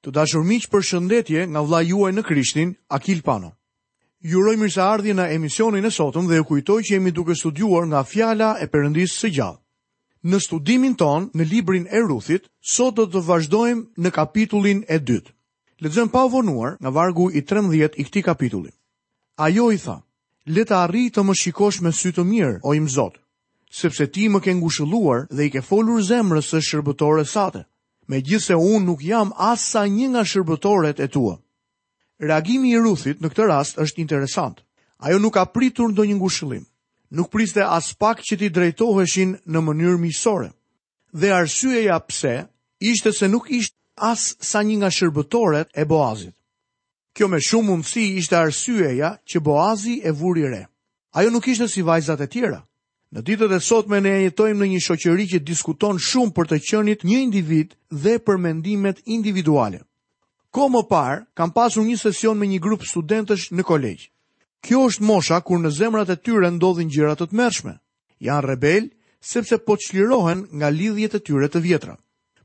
Të dashur miq përshëndetje nga vëllai juaj në Krishtin, Akil Pano. Ju uroj mirëseardhje në emisionin e sotëm dhe ju kujtoj që jemi duke studiuar nga Fjala e Perëndisë së Gjallë. Në studimin tonë në librin e Ruthit, sot do të vazhdojmë në kapitullin e dytë. Lexojmë pa u vonuar nga vargu i 13 i këtij kapitulli. Ajo i tha: Le të arrij të më shikosh me sy të mirë, o im Zot, sepse ti më ke ngushëlluar dhe i ke folur zemrës së shërbëtores sate, megjithëse unë nuk jam as sa një nga shërbëtoret e tua. Reagimi i Ruthit në këtë rast është interesant. Ajo nuk ka pritur ndonjë ngushëllim. Nuk priste aspak që t'i drejtoheshin në mënyrë miqësore. Dhe arsyeja pse ishte se nuk ishte as sa një nga shërbëtoret e Boazit. Kjo me shumë mundësi ishte arsyeja që Boazi e vuri re. Ajo nuk ishte si vajzat e tjera. Në ditët e sotme ne jetojmë në një shoqëri që diskuton shumë për të qenit një individ dhe për mendimet individuale. Kohë më parë, kam pasur një sesion me një grup studentësh në kolegj. Kjo është mosha kur në zemrat e tyre ndodhin gjëra të tmerrshme. Janë rebelë sepse po çlirohen nga lidhjet e tyre të vjetra.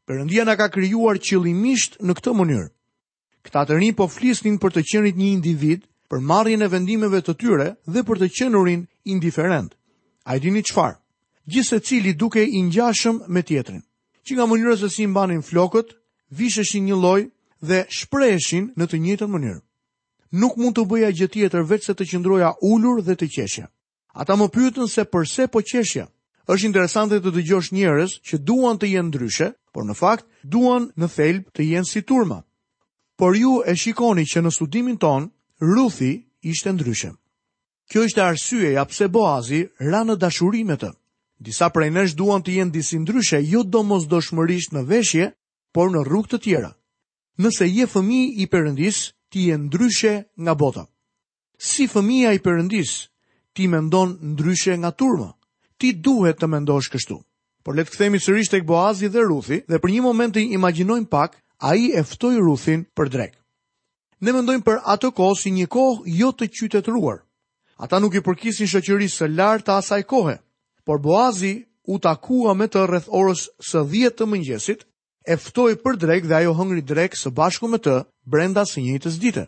Perëndia na ka krijuar qëllimisht në këtë mënyrë. Këta të rinj po flisnin për të qenit një individ, për marrjen e vendimeve të tyre dhe për të qenurin indiferent. A i dini çfarë? Gjithsecili dukej i ngjashëm me tjetrin. Që nga mënyra se si mbanin flokët, visheshin njëlloj dhe shpreheshin në të njëjtën mënyrë. Nuk mund të bëja gjë tjetër veçse të qëndroja ulur dhe të qeshja. Ata më pyetën se përse po qeshja. Është interesante të dëgjosh njerëz që duan të jenë ndryshe, por në fakt duan në thelb të jenë si turma. Por ju e shikoni që në studimin tonë, Ruthi ishte ndryshe. Kjo ishte arsyeja pse Boazi ra në dashuri me të. Disa prej nesh duan të jenë disi ndryshe, jo domosdoshmërisht në veshje, por në rrugë të tjera. Nëse je fëmijë i Perëndisë, ti je ndryshe nga bota. Si fëmija i Perëndisë, ti mendon ndryshe nga turma. Ti duhet të mendosh kështu. Por le të kthehemi sërish tek Boazi dhe Ruthi dhe për një moment të imagjinojmë pak, ai e ftoi Ruthin për drekë. Ne mendojmë për atë kohë si një kohë jo të qytetëruar. Ata nuk i përkisin shoqërisë së lartë të asaj kohe, por Boazi u takua me të rreth orës së 10 të mëngjesit, e ftoi për drekë dhe ajo hëngri drekë së bashku me të brenda së njëjtës dite.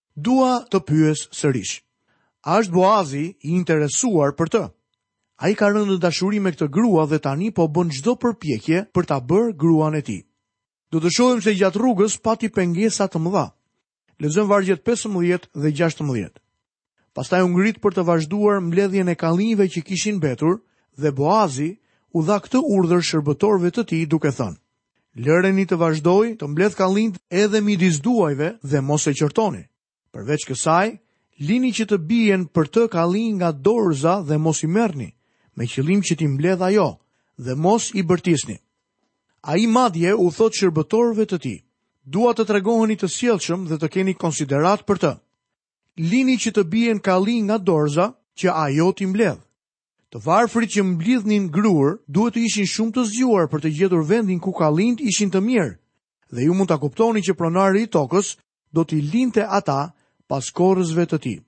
Dua të pyes sërish. A është Boazi i interesuar për të? Ai ka rënë në dashuri me këtë grua dhe tani po bën çdo përpjekje për ta bërë gruan e tij. Do të shohim se gjatë rrugës pati pengesa të mëdha. Lexojmë vargjet pesëmbëdhjetë dhe gjashtëmbëdhjetë. Pastaj u ngrit për të vazhduar mbledhjen e kallinjve që kishin mbetur dhe Boazi u dha këtë urdhër shërbëtorëve të tij duke thënë: Lëreni të vazhdojë të mbledhë kallinjtë edhe midis duajve dhe mos e qortoni. Përveç kësaj, lini që të bien për të kallinj nga dorëza dhe mos i merrni, me qëllim që t'i mbledhë ajo dhe mos i bërtisni. Ai madje u thotë shërbëtorëve të tij, dua të tregoheni të sjellshëm dhe të keni konsideratë për të. Lini që të bien kallinj nga dorëza që ajo t'i mbledhë. Të varfrit që mblidhnin grurë duhet të ishin shumë të zgjuar për të gjetur vendin ku kallinjtë ishin të mirë, dhe ju mund ta kuptoni që pronari i tokës do t'i linte ata pas korrësve të tij.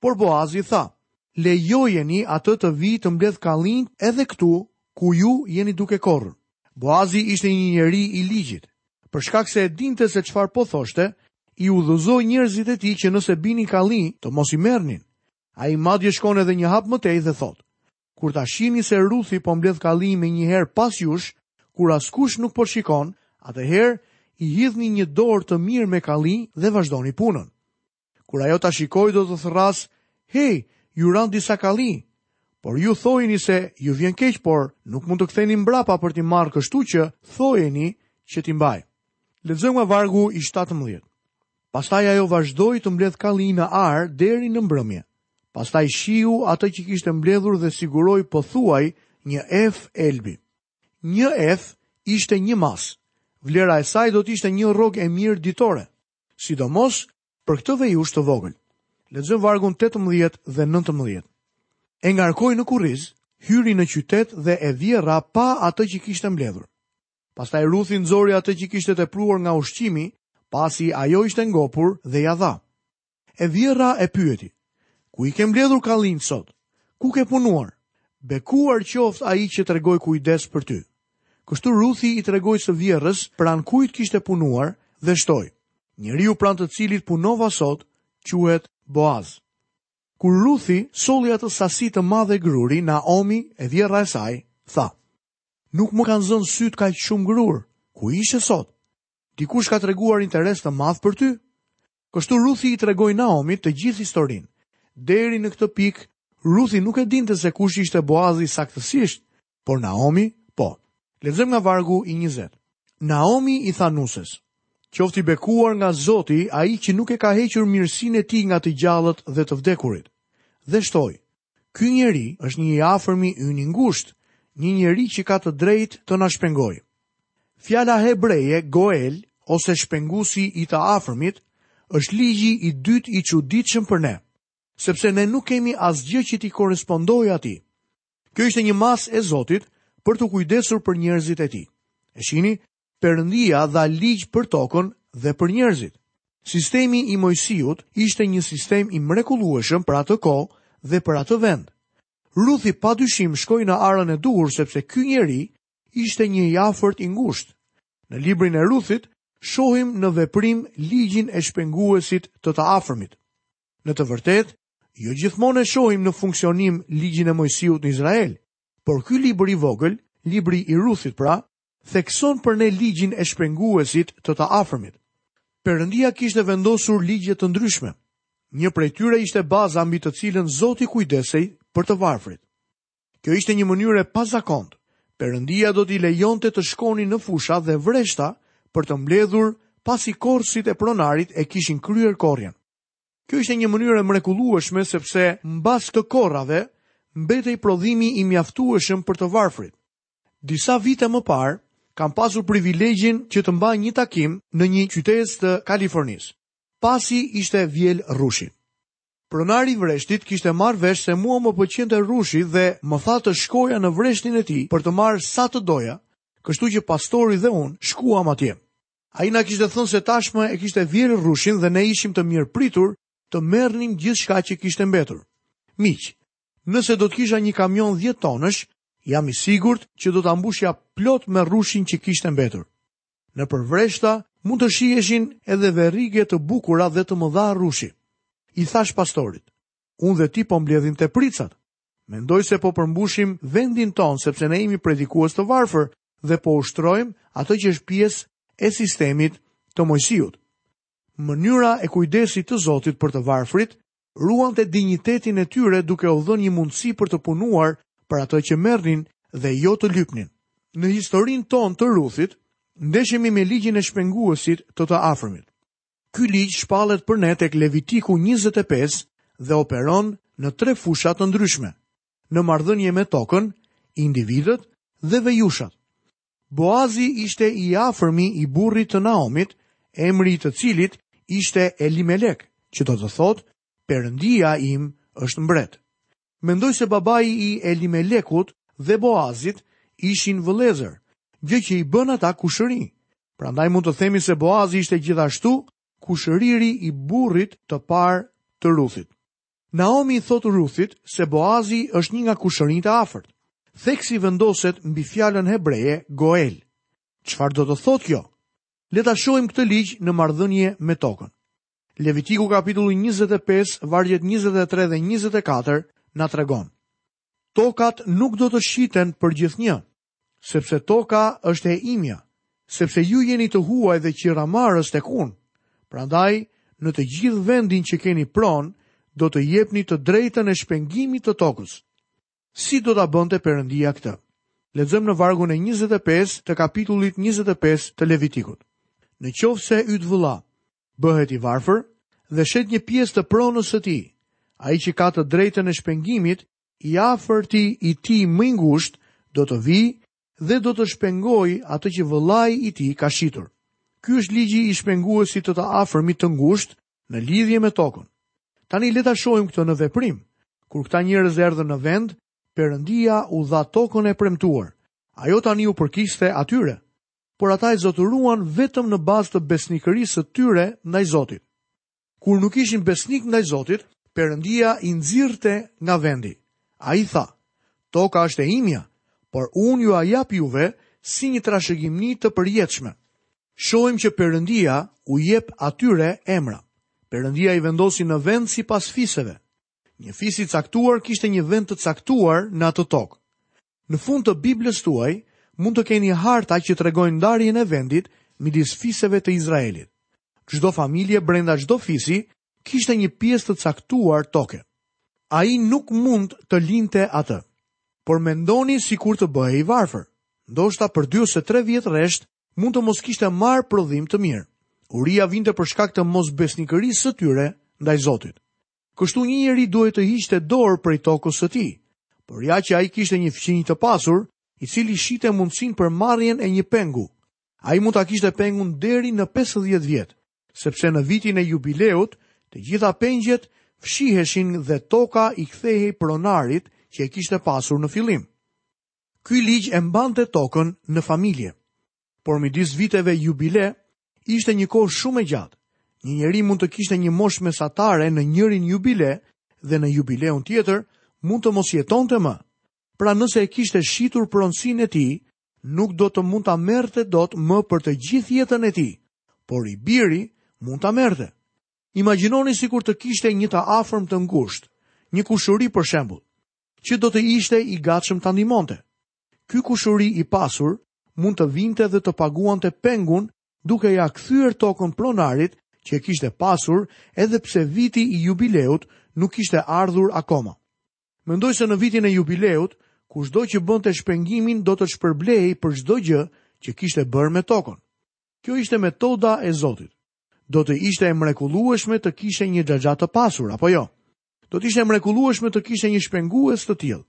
Por Boazi tha, lejojeni atë të vijë të mbledhë kallinjtë edhe këtu ku ju jeni duke korrur. Boazi ishte një njeri i ligjit. Për shkak se e dinte se çfarë po thoshte, i udhëzoi njerëzit e tij që nëse binin kallinj të mos i merrnin. Ai madje shkon edhe një hap më tej dhe thotë: Kur ta shihni se Ruthi po mbledh kallinj menjëherë pas jush, kur askush nuk po shikon, atëherë i hidhni një dorë të mirë me kallinj dhe vazhdoni punën. Kur ajo ta shikojë do të thërrasë, "Hej, ju ranë disa kallinj." Por ju thojeni se ju vjen keq, por nuk mund të ktheni mbrapa për t'i marrë kështu që thojini që t'i mbajë. Lexojmë nga vargu i 17. Pastaj ajo vazhdoi të mbledhë kallinj në arë deri në mbrëmje. Pastaj shiu atë që kishte mbledhur dhe siguroi pothuaj një efë elbi. Një efë ishte një masë. Vlera e saj do të ishte një rrogë e mirë ditore, sidomos për këtë vejushë të vogël. Lexojmë vargun 18 dhe 19. E ngarkoi në kurriz, hyri në qytet dhe e vjerra pa atë që kishte mbledhur. Pastaj Ruthi nxori atë që kishte tepruar nga ushqimi, pasi ajo ishte ngopur dhe ia dha. E vjerra e pyeti, Ku i ke mbledhur kallinjtë sot? Ku ke punuar? Bekuar qoftë ai që tregoi kujdes për ty. Kështu Ruthi i tregoi së vjerrës pranë kujt kishte punuar dhe shtoi, Njeriu pranë të cilit punova sot quhet Boaz. Kur Ruthi solli atë sasi të madhe gruri, Naomi, e vjerra e saj, tha, Nuk më kanë zënë sytë kaq shumë grurë. Ku ishe sot? Dikush ka treguar interes të madh për ty? Kështu Ruthi i tregoi Naomit të gjithë historinë. Deri në këtë pikë, Ruthi nuk e dinte se kush ishte Boazi saktësisht, por Naomi po. Lexojmë nga vargu i 20. Naomi i tha nuses: Qoftë i bekuar nga Zoti, ai që nuk e ka hequr mirësinë e tij nga të gjallët dhe të vdekurit. Dhe shtoi: Ky njeri është një i afërmi ynë i ngushtë, një njeri që ka të drejtë të na shpengojë. Fjala hebreje Goel ose shpenguesi i të afërmit është ligji i dytë i çuditshëm për ne, sepse ne nuk kemi asgjë që t'i korrespondojë atij. Kjo ishte një masë e Zotit për t'u kujdesur për njerëzit e tij. E shihni, Perëndia dha ligj për tokën dhe për njerëzit. Sistemi i Mojsiut ishte një sistem i mrekullueshëm për atë kohë dhe për atë vend. Ruthi padyshim shkoi në arën e duhur sepse ky njeri ishte një i afërt i ngushtë. Në librin e Ruthit shohim në veprim ligjin e shpenguesit të të afërmit. Në të vërtetë, jo gjithmonë e shohim në funksionim ligjin e Mojsiut në Izrael, por ky libër i vogël, libri i Ruthit pra, thekson për ne ligjin e shpenguesit të të afërmit. Perëndia kishte vendosur ligje të ndryshme. Një prej tyre ishte baza mbi të cilën Zoti kujdesej për të varfrit. Kjo ishte një mënyrë e pazakontë. Perëndia do t'i lejonte të shkonin në fusha dhe vreshta për të mbledhur pasi korrësit e pronarit e kishin kryer korrjen. Kjo ishte një mënyrë e mrekullueshme sepse mbas të korrave mbetej prodhim i mjaftueshëm për të varfrit. Disa vite më parë, kam pasur privilegjin që të mbaj një takim në një qytezë të Kalifornisë, pasi ishte vjelë rrushi. Pronari i vreshtit kishte marrë vesh se mua më pëlqente rrushi dhe më tha të shkoja në vreshtin e tij për të marrë sa të doja, kështu që pastori dhe unë shkuam atje. Ai na kishte thënë se tashmë e kishte vjelë rrushin dhe ne ishim të mirëpritur të merrnim gjithçka që kishte mbetur. Miq, Nëse do të kisha një kamion 10 tonësh, jam i sigurt që do ta mbushja plot me rrushin që kishte mbetur. Nëpër vreshta mund të shiheshin edhe verige të bukura dhe të mëdha rrushi. I thashë pastorit, unë dhe ti po mbledhim tepricat. Mendoj se po përmbushim vendin tonë sepse ne jemi predikues të varfër dhe po ushtrojmë atë që është pjesë e sistemit të Mojsiut. Mënyra e kujdesit të Zotit për të varfrit ruante dinjitetin e tyre duke u dhënë një mundësi për të punuar për atë që merrnin dhe jo të lypnin. Në historinë tonë të Ruthit, ndeshemi me ligjin e shpenguesit të të afërmit. Ky ligj shpallet për ne tek Levitiku 25 dhe operon në tre fusha të ndryshme, në marrëdhënie me tokën, individët dhe vejushat. Boazi ishte i afërmi i burrit të Naomit, emri i të cilit ishte Elimelek, që do të thotë Perëndia im është mbret. Mendoj se babai i Elimelekut dhe Boazit ishin vëllezër, gjë që i bën ata kushëri. Prandaj mund të themi se Boazi ishte gjithashtu kushëriri i burrit të parë të Ruthit. Naomi i thotë Ruthit se Boazi është një nga kushërinjtë e afërt. Theksi vendoset mbi fjalën hebreje goel. Çfarë do të thotë kjo? Le ta shohim këtë ligj në marrëdhënie me tokën. Levitiku kapitulli 25, vargjet 23 dhe 24 na tregon. Tokat nuk do të shiten përgjithnjë. sepse toka është e imja, sepse ju jeni të huaj dhe qiramarrës tek unë. Prandaj, në të gjithë vendin që keni pronë, do të jepni të drejtën e shpengimit të tokës. Si do ta bënte Perëndia këtë? Lexojmë në vargun e 25 të kapitullit 25 të Levitikut. Në qoftë se yt vëlla, bëhet i varfër dhe shet një pjesë të pronës së tij, ai që ka të drejtën e shpengimit i afërti i tij më i ngushtë do të vijë dhe do të shpengojë atë që vëllai i tij ka shitur. Ky është ligji i shpenguesit të të afërmit të ngushtë në lidhje me tokën. Tani le ta shohim këtë në veprim. Kur këta njerëz erdhën në vend, Perëndia u dha tokën e premtuar. Ajo tani u përkiste atyre, por ata e zotëruan vetëm në bazë të besnikërisë së tyre ndaj Zotit. Kur nuk ishin besnikë ndaj Zotit, Perëndia i nxirrte nga vendi. Ai tha: Toka është e imja, por unë jua jap juve si një trashëgimni të përjetshme. Shohim që Perëndia u jep atyre emra. Perëndia i vendosi në vend sipas fiseve. Një fis i caktuar kishte një vend të caktuar në atë tokë. Në fund të Biblës tuaj mund të keni harta që tregojnë ndarjen e vendit midis fiseve të Izraelit. Çdo familje brenda çdo fisi kishte një pjesë të caktuar toke. Ai nuk mund ta linte atë. Por mendoni sikur të bëhej i varfër. Ndoshta për dy ose tre vjet rresht, mund të mos kishte marrë prodhim të mirë. Uria vinte për shkak të mosbesnikërisë së tyre ndaj Zotit. Kështu një njeri duhej të hiqte dorë prej tokës së tij. Por ja që ai kishte një fqinj të pasur, i cili shihte mundësinë për marrjen e një pengu. Ai mund ta kishte pengun deri në 50 vjet, sepse në vitin e jubileut të gjitha pengjet fshiheshin dhe toka i kthehej pronarit që e kishte pasur në fillim. Ky ligj e mbante tokën në familje. Por midis viteve jubile, Ishte një kohë shumë e gjatë. Një njeri mund të kishte një moshë mesatare në njërin jubile dhe në jubileun tjetër mund të mos jetonte më. Pra nëse e kishte shitur pronësinë e tij, nuk do të mund ta merrte dot më për të gjithë jetën e tij, por i biri mund ta merrte. Imagjinoni sikur të kishte një të afërm të ngushtë, një kushëri për shembull, që do të ishte i gatshëm ta ndihmonte. Ky kushëri i pasur mund të vinte dhe të paguante pengun duke ia kthyer tokën pronarit që e kishte pasur edhe pse viti i jubileut nuk kishte ardhur akoma. Mendoj se në vitin e jubileut, kushdo që bënte shpengimin do të shpërblehej për çdo gjë që kishte bërë me tokën. Kjo ishte metoda e Zotit. Do të ishte e mrekullueshme të kishe një xhaxha të pasur, apo jo? Do të ishte e mrekullueshme të kishe një shpengues të tillë.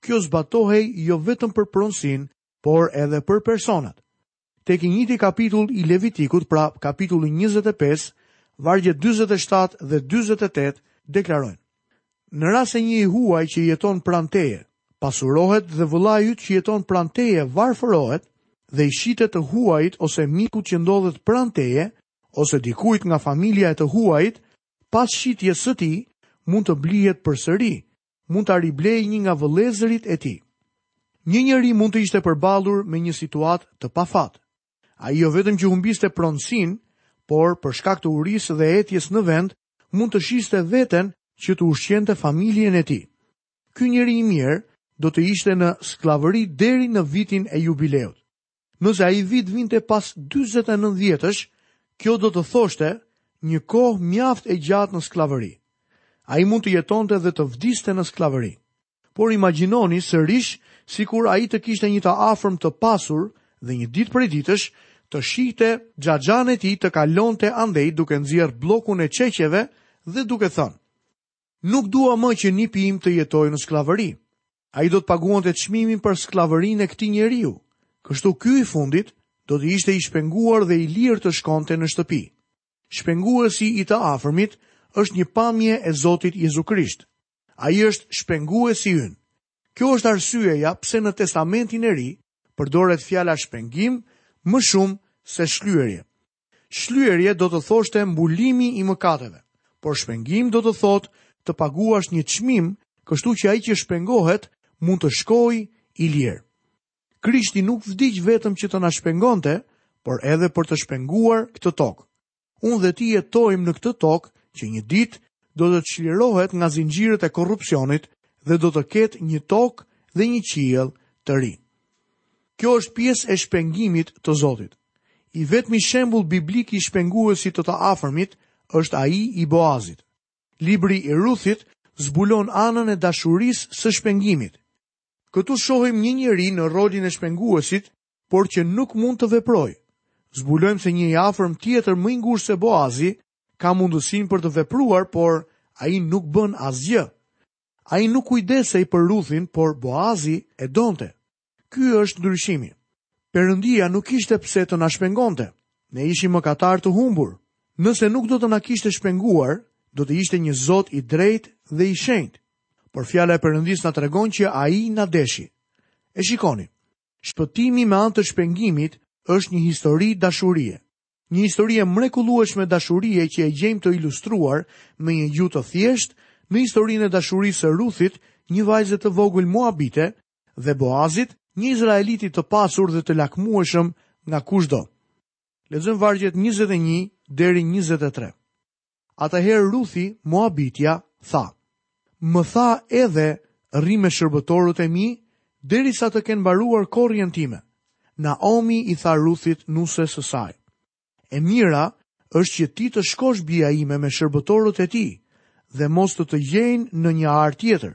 Kjo zbatohej jo vetëm për pronësinë, por edhe për personat. Tek i njëjti kapitull i Levitikut, pra kapitulli 25, vargjet 47 dhe 48 deklarojnë: Në rast se një i huaj që jeton pranë teje, pasurohet dhe vëllai yt që jeton pranë teje varfërohet dhe i shitet të huajit ose mikut që ndodhet pranë teje, ose dikujt nga familja e të huajit, Pas shitjes së tij, mund të blihet përsëri, mund ta riblejë një nga vëllezërit e tij. Një njeri mund të ishte përballur me një situatë të pafatë. Ai jo vetëm që humbiste pronësinë, por për shkak të urisë dhe etjes në vend, mund të shiste veten që të ushqente familjen e tij. Ky njeri i mirë do të ishte në skllavëri deri në vitin e jubileut. Nëse ai vit vinte pas 49 vjetësh, kjo do të thoshte një kohë mjaft e gjatë në skllavëri. Ai mund të jetonte dhe të vdiste në skllavëri. Por imagjinoni sërish sikur ai të kishte një të afërm të pasur dhe një ditë prej ditësh të shihte xhaxhanë e tij të kalonte andej duke nxjerrë bllokun e çeqeve dhe duke thënë: Nuk dua më që nipi im të jetojë në skllavëri. Ai do të paguante çmimin për skllavërinë e këtij njeriu. Kështu ky i fundit do të ishte i shpenguar dhe i lirë të shkonte në shtëpi. Shpenguesi i të afërmit është një pamje e Zotit Jezu Krisht. Ai është Shpenguesi ynë. Kjo është arsyeja pse në Testamentin e Ri përdoret fjala shpengim më shumë se shlyerje. Shlyerje do të thoshte mbulimi i mëkateve, por shpengim do të thotë të paguash një çmim, kështu që ai që shpengohet mund të shkojë i lirë. Krishti nuk vdiq vetëm që të na shpengonte, por edhe për të shpenguar këtë tokë. Unë dhe ti jetojmë në këtë tokë që një ditë do të çlirohet nga zinxhirët e korrupsionit dhe do të ketë një tokë dhe një qiell të ri. Kjo është pjesë e shpengimit të Zotit. I vetmi shembull biblik i shpenguesit të të afërmit është ai i Boazit. Libri i Ruthit zbulon anën e dashurisë së shpengimit. Këtu shohim një njeri në rolin e shpenguesit, por që nuk mund të veprojë. Zbulojmë se një i afërm tjetër më i ngushtë se Boazi ka mundësinë për të vepruar, por ai nuk bën asgjë. Ai nuk kujdesej për Ruthin, por Boazi e donte. Ky është ndryshimi. Perëndia nuk kishte pse të na shpengonte. Ne ishim mëkatarë të humbur. Nëse nuk do të na kishte shpenguar, do të ishte një Zot i drejtë dhe i shenjtë. Por fjala e Perëndisë na tregon që ai na deshi. E shikoni. Shpëtimi me anë të shpengimit është një histori dashurie. Një histori e mrekullueshme dashurie që e gjejmë të ilustruar me një gjuhë të thjeshtë në historinë e dashurisë së Ruthit, një vajze të vogël moabite dhe Boazit, një izraeliti të pasur dhe të lakmueshëm nga kushdo. Lexojmë vargjet 21 deri 23. Atëherë Ruthi, Moabitja, tha: Më tha edhe rri me shërbëtorët e mi derisa të kenë mbaruar korrjen time. Naomi i tha Ruthit nuse së saj. E mira është që ti të shkosh bija ime me shërbëtorët e tij dhe mos të të gjejnë në një arë tjetër.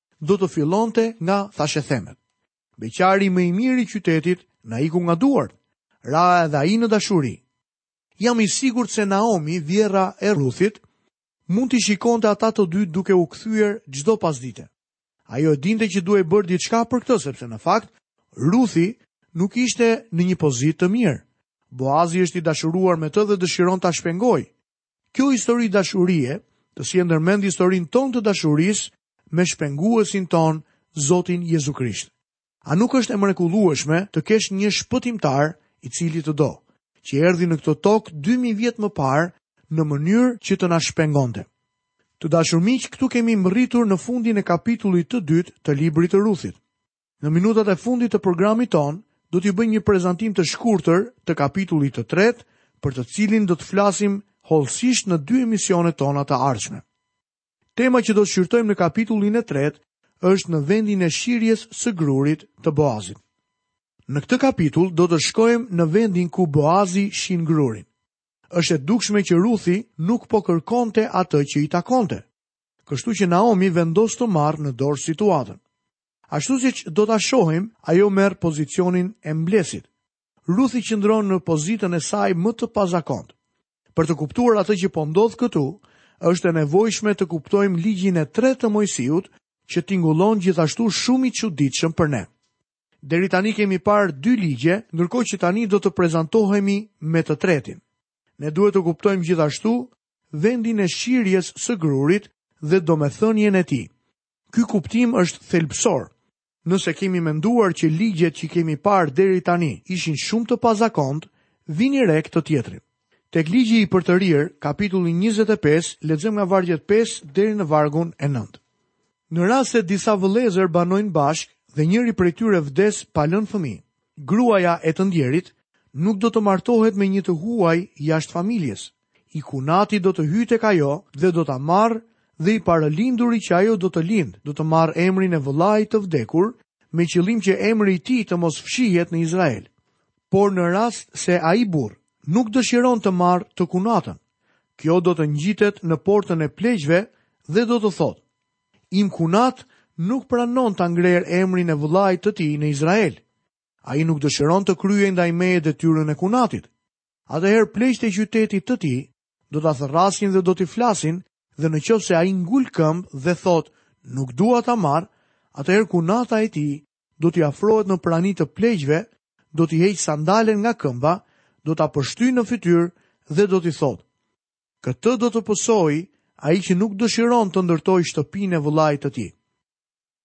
do të fillonte nga thashethemet. Beqari më i mirë i qytetit na iku nga duart, ra edhe ai në dashuri. Jam i sigurt se Naomi, vjehrra e Ruthit, mund t'i shikonte ata të dy duke u kthyer çdo pasdite. Ajo e dinte që duhej bërë diçka për këtë sepse në fakt Ruthi nuk ishte në një pozitë të mirë. Boazi është i dashuruar me të dhe dëshiron ta shpengojë. Kjo histori dashurie, të sjell ndërmend historinë tonë të dashurisë, me shpenguesin tonë, Zotin Jezu Krisht. A nuk është e mrekullueshme të kesh një shpëtimtar i cili të do, që erdhi në këtë tokë 2000 vjet më parë në mënyrë që të na shpengonte. Të dashur miq, këtu kemi mbërritur në fundin e kapitullit të dytë të librit të Ruthit. Në minutat e fundit të programit tonë, do t'ju bëjmë një prezantim të shkurtër të kapitullit të tretë, për të cilin do të flasim hollësisht në dy emisionet tona të ardhshme. Tema që do të shqyrtojmë në kapitullin e tretë është në vendin e shirjes së grurit të Boazit. Në këtë kapitull do të shkojmë në vendin ku Boazi shin grurin. Është e dukshme që Ruthi nuk po kërkonte atë që i takonte. Kështu që Naomi vendos të marrë në dorë situatën. Ashtu siç do ta shohim, ajo merr pozicionin e mblesit. Ruthi qëndron në pozitën e saj më të pazakontë. Për të kuptuar atë që po ndodh këtu, është e nevojshme të kuptojmë ligjin e tretë të Moisiut, që tingëllon gjithashtu shumë i çuditshëm për ne. Deri tani kemi parë dy ligje, ndërkohë që tani do të prezantohemi me të tretin. Ne duhet të kuptojmë gjithashtu vendin e shirjes së grurit dhe domethënien e tij. Ky kuptim është thelbësor. Nëse kemi menduar që ligjet që kemi parë deri tani ishin shumë të pazakontë, vini re këtë tjetrin. Tek ligji i përtërirë, kapitulli 25, lexojmë nga vargjet 5 deri në vargun e 9. Në rast se disa vëllezër banojnë bashkë dhe njëri prej tyre vdes pa lënë fëmijë, gruaja e të ndjerit nuk do të martohet me një të huaj jashtë familjes, I kunati do të hyjë tek ajo dhe do ta marrë dhe i paralinduri që ajo do të lindë, do të marrë emrin e vëllait të vdekur, me qëllim që emri i tij të mos fshihet në Izrael. Por në rast se ai burrë nuk dëshiron të marrë të kunatën. Kjo do të ngjitet në portën e pleqve dhe do të thotë, im kunat nuk pranon ta ngrerë emrin e vëllait të tij në Izrael. Ai nuk dëshiron të kryejë ndaj meje detyrën e kunatit. atëherë pleqtë e qytetit të tij do ta thërrasin dhe do t'i flasin dhe në qoftë se ai ngul këmbë dhe thotë nuk dua ta marr, atëherë kunata e tij do t'i afrohet në prani të pleqve, do t'i heqë sandalen nga këmba, do ta pështyjë në fytyrë dhe do t'i thotë. Këtë do të pësojë ai që nuk dëshiron të ndërtojë shtëpinë e vëllait të tij.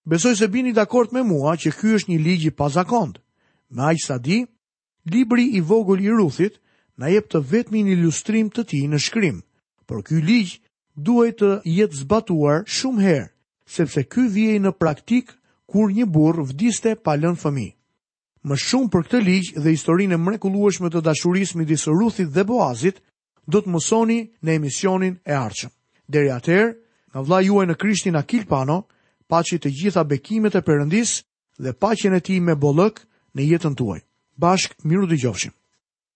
Besoj se bini dakord me mua që ky është një ligj i pazakontë. Me aq sa di, Libri i vogël i Ruthit na jep të vetmin ilustrim të tij në shkrim, por ky ligj duhej të jetë zbatuar shumë herë, sepse ky vihej në praktikë kur një burrë vdiste pa lënë fëmijë. Më shumë për këtë ligj dhe historinë e mrekullueshme të dashurisë midis Ruthit dhe Boazit do të mësoni në emisionin e ardhshëm. Deri atëherë, nga vëllai juaj në Krishtin Akil Pano, paçi të gjitha bekimet e Perëndisë dhe paqen e tij me bollëk në jetën tuaj. Bashkë mirudëgjofshim.